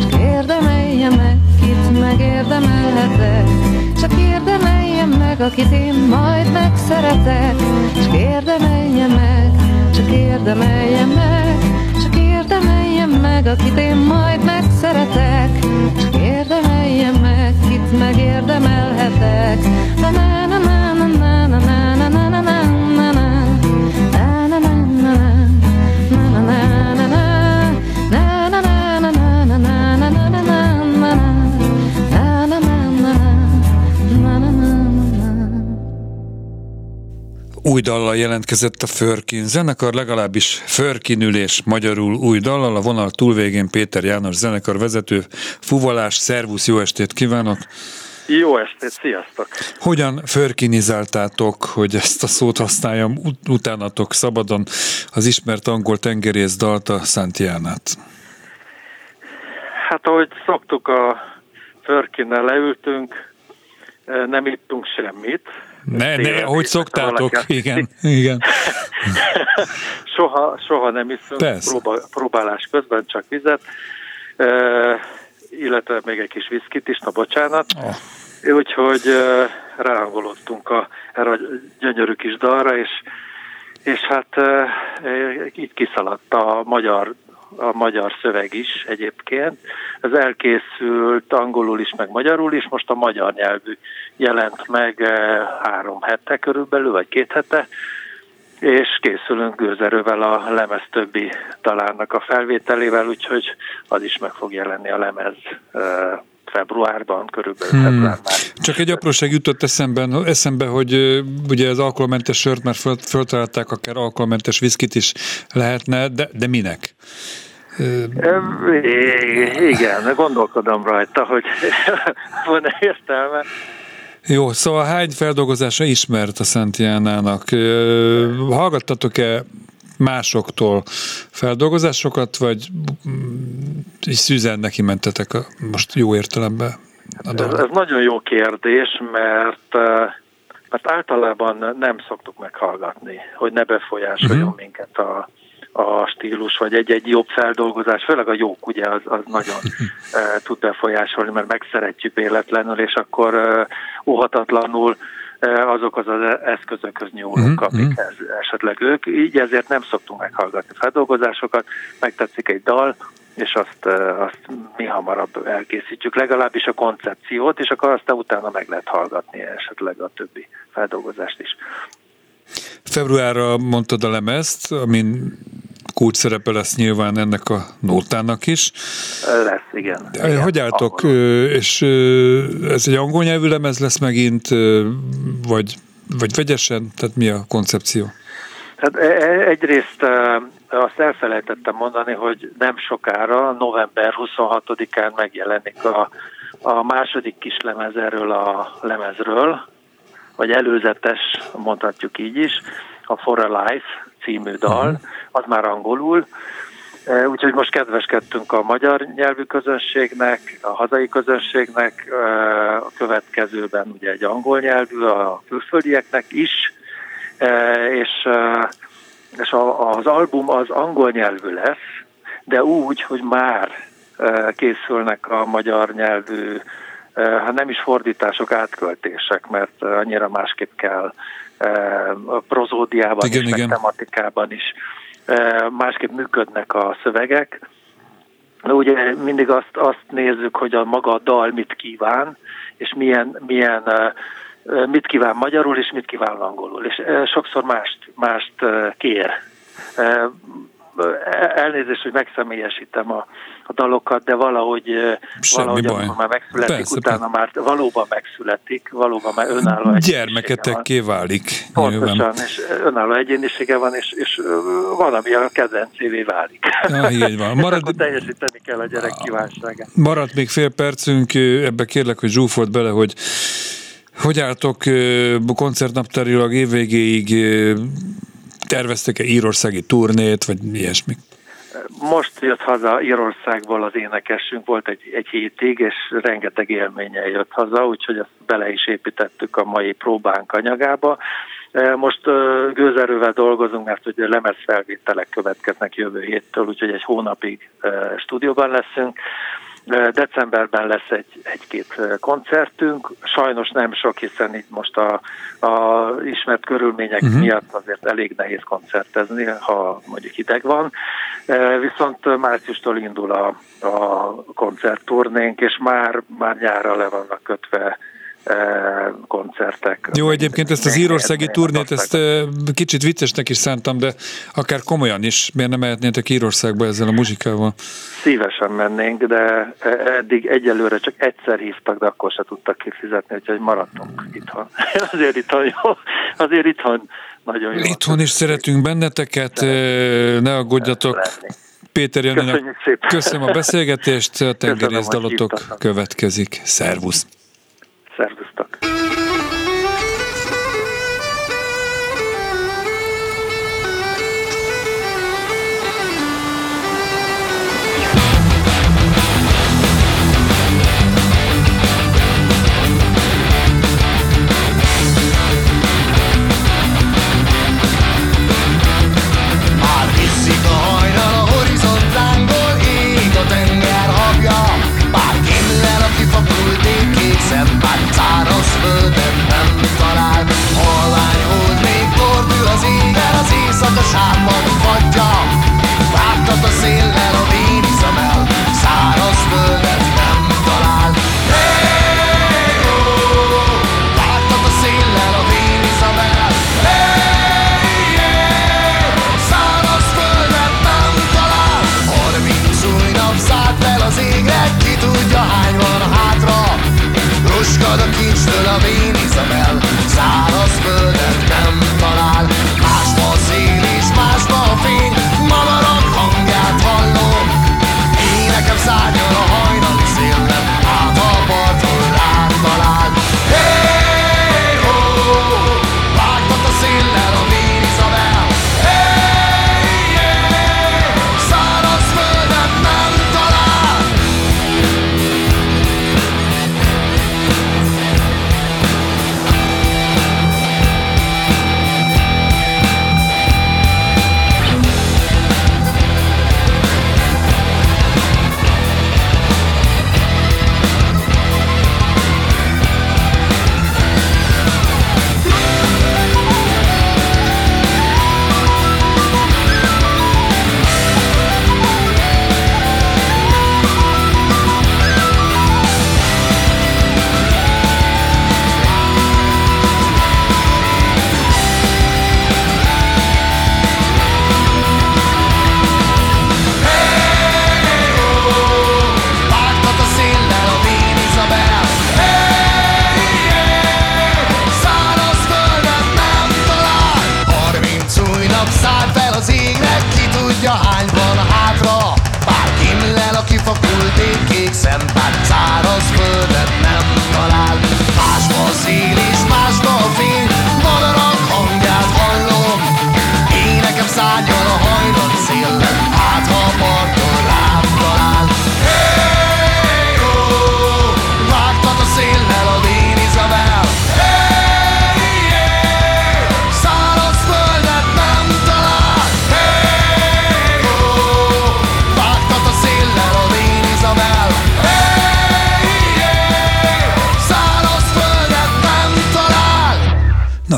csak érdemelje meg, kit megérdemelhetek, csak érdemelje meg, akit én majd megszeretek, csak érdemelje meg, csak érdemelje meg, csak érdemelje meg, akit én majd megszeretek, csak érdemelje meg, megérdemelhetek. Na, na, na, na, na, na, na. Dallal jelentkezett a Förkin zenekar, legalábbis Förkinülés magyarul új dallal, a vonal túlvégén Péter János zenekar vezető, fuvalás, szervusz, jó estét kívánok! Jó estét, sziasztok! Hogyan förkinizáltátok, hogy ezt a szót használjam ut- utánatok szabadon, az ismert angol tengerész dalt a Santiánát? Hát ahogy szoktuk, a Förkinnel leültünk, nem ittunk semmit. Ne, ne, ahogy szoktátok, valaki- igen, igen. soha, soha nem iszunk próba, próbálás közben, csak vizet, e, illetve még egy kis viszkit is, na bocsánat. Oh. Úgyhogy e, ráhangolódtunk a, erre a gyönyörű kis dalra, és, és hát e, így kiszaladt a magyar a magyar szöveg is egyébként. Ez elkészült angolul is, meg magyarul is, most a magyar nyelvű jelent meg eh, három hete körülbelül, vagy két hete, és készülünk gőzerővel a lemez többi talánnak a felvételével, úgyhogy az is meg fog jelenni a lemez eh, februárban, körülbelül hmm. február már. Csak egy apróság jutott eszemben, eszembe, hogy ö, ugye az alkoholmentes sört már föl, föltalálták, akár alkoholmentes viszkit is lehetne, de, de minek? Igen, gondolkodom rajta, hogy van-e értelme. Jó, szóval hány feldolgozása ismert a Santiánának? Ö, Hallgattatok-e másoktól feldolgozásokat, vagy is szűzen neki mentetek a, most jó értelemben? Ez, ez nagyon jó kérdés, mert mert általában nem szoktuk meghallgatni, hogy ne befolyásoljon uh-huh. minket a, a stílus, vagy egy-egy jobb feldolgozás, főleg a jók, ugye, az, az nagyon uh, tud befolyásolni, mert megszeretjük véletlenül, és akkor óhatatlanul uh, azokhoz az eszközökhöz nyúlunk, uh-huh. amikhez esetleg ők. Így ezért nem szoktunk meghallgatni feldolgozásokat, megtetszik egy dal, és azt, azt mi hamarabb elkészítjük, legalábbis a koncepciót, és akkor aztán utána meg lehet hallgatni esetleg a többi feldolgozást is. Februárra mondtad a lemezt, amin kulcs szerepe lesz nyilván ennek a nótának is. Lesz, igen. igen hogy álltok, angol. és ez egy angol nyelvű lemez lesz megint, vagy, vagy vegyesen? Tehát mi a koncepció? Hát e, e, egyrészt azt elfelejtettem mondani, hogy nem sokára, november 26-án megjelenik a, a második kis lemez erről a lemezről, vagy előzetes, mondhatjuk így is, a For a Life című dal, uh-huh. az már angolul, e, Úgyhogy most kedveskedtünk a magyar nyelvű közönségnek, a hazai közönségnek, e, a következőben ugye egy angol nyelvű, a külföldieknek is, e, és, és az album az angol nyelvű lesz, de úgy, hogy már készülnek a magyar nyelvű hát nem is fordítások, átköltések, mert annyira másképp kell a prozódiában igen, és igen. tematikában is másképp működnek a szövegek. Ugye mindig azt, azt nézzük, hogy a maga a dal mit kíván, és milyen, milyen mit kíván magyarul, és mit kíván angolul. És sokszor mást, mást kér elnézést, hogy megszemélyesítem a, a dalokat, de valahogy, Semmi valahogy baj. már megszületik, Persze, utána már valóban megszületik, valóban már önálló Gyermeketekké válik. Pontosan, és önálló egyénisége van, és, és van, ami a kedvencévé válik. Ja, így van. Marad... akkor teljesíteni kell a gyerek kívánságát. Maradt még fél percünk, ebbe kérlek, hogy zsúfolt bele, hogy hogy álltok koncertnaptárilag évvégéig terveztek-e írországi turnét, vagy ilyesmi? Most jött haza Írországból az énekesünk, volt egy, egy hétig, és rengeteg élménye jött haza, úgyhogy ezt bele is építettük a mai próbánk anyagába. E, most gőzerővel dolgozunk, mert ugye lemezfelvételek következnek jövő héttől, úgyhogy egy hónapig stúdióban leszünk. Decemberben lesz egy, egy-két koncertünk, sajnos nem sok, hiszen itt most a, a ismert körülmények uh-huh. miatt azért elég nehéz koncertezni, ha mondjuk hideg van. Viszont márciustól indul a, a koncertturnénk, és már, már nyára le vannak kötve koncertek. Jó, egyébként ezt az írországi turnét, ezt kicsit viccesnek is szántam, de akár komolyan is, miért nem mehetnétek Írországba ezzel a muzsikával? Szívesen mennénk, de eddig egyelőre csak egyszer hívtak, de akkor se tudtak kifizetni, úgyhogy maradtunk itthon. azért itthon jó, azért itthon nagyon jó. Itthon is szeretünk benneteket, ne aggódjatok. Péter Janinak köszönöm a beszélgetést, a tengerész következik. Szervusz! Szervusztok! házában fagyja Vártad a széllel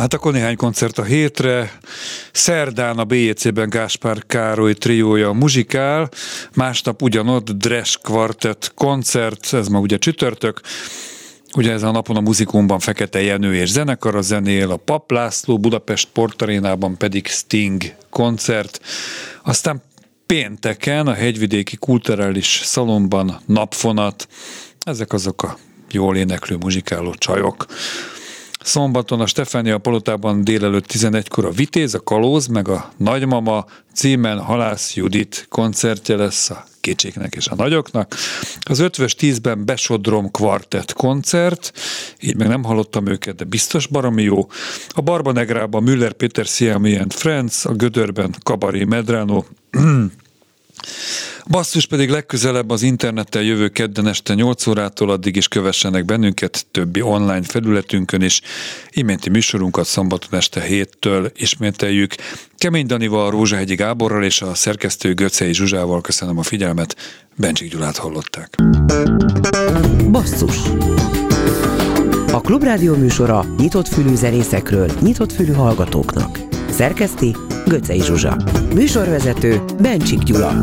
hát akkor néhány koncert a hétre. Szerdán a BJC-ben Gáspár Károly triója muzsikál, másnap ugyanott Dres Quartet koncert, ez ma ugye csütörtök, Ugye ez a napon a muzikumban Fekete Jenő és zenekar a zenél, a Pap László Budapest Portarénában pedig Sting koncert. Aztán pénteken a hegyvidéki kulturális szalomban napfonat. Ezek azok a jól éneklő, muzsikáló csajok. Szombaton a Stefánia Palotában délelőtt 11-kor a Vitéz, a Kalóz, meg a Nagymama címen Halász Judit koncertje lesz a kicsiknek és a nagyoknak. Az ötvös tízben Besodrom kvartett koncert, így meg nem hallottam őket, de biztos baromi jó. A Barbanegrában Müller Péter Siami Friends, a Gödörben Kabari Medrano, Basszus pedig legközelebb az internettel jövő kedden este 8 órától addig is kövessenek bennünket többi online felületünkön is. Iménti műsorunkat szombaton este héttől ismételjük. Kemény Danival, Rózsahegyi Gáborral és a szerkesztő Göcei Zsuzsával köszönöm a figyelmet. Bencsik Gyulát hallották. Basszus A Klubrádió műsora nyitott fülű zenészekről, nyitott fülű hallgatóknak. Szerkeszti Göcej Zsuzsa. Műsorvezető Bencsik Gyula.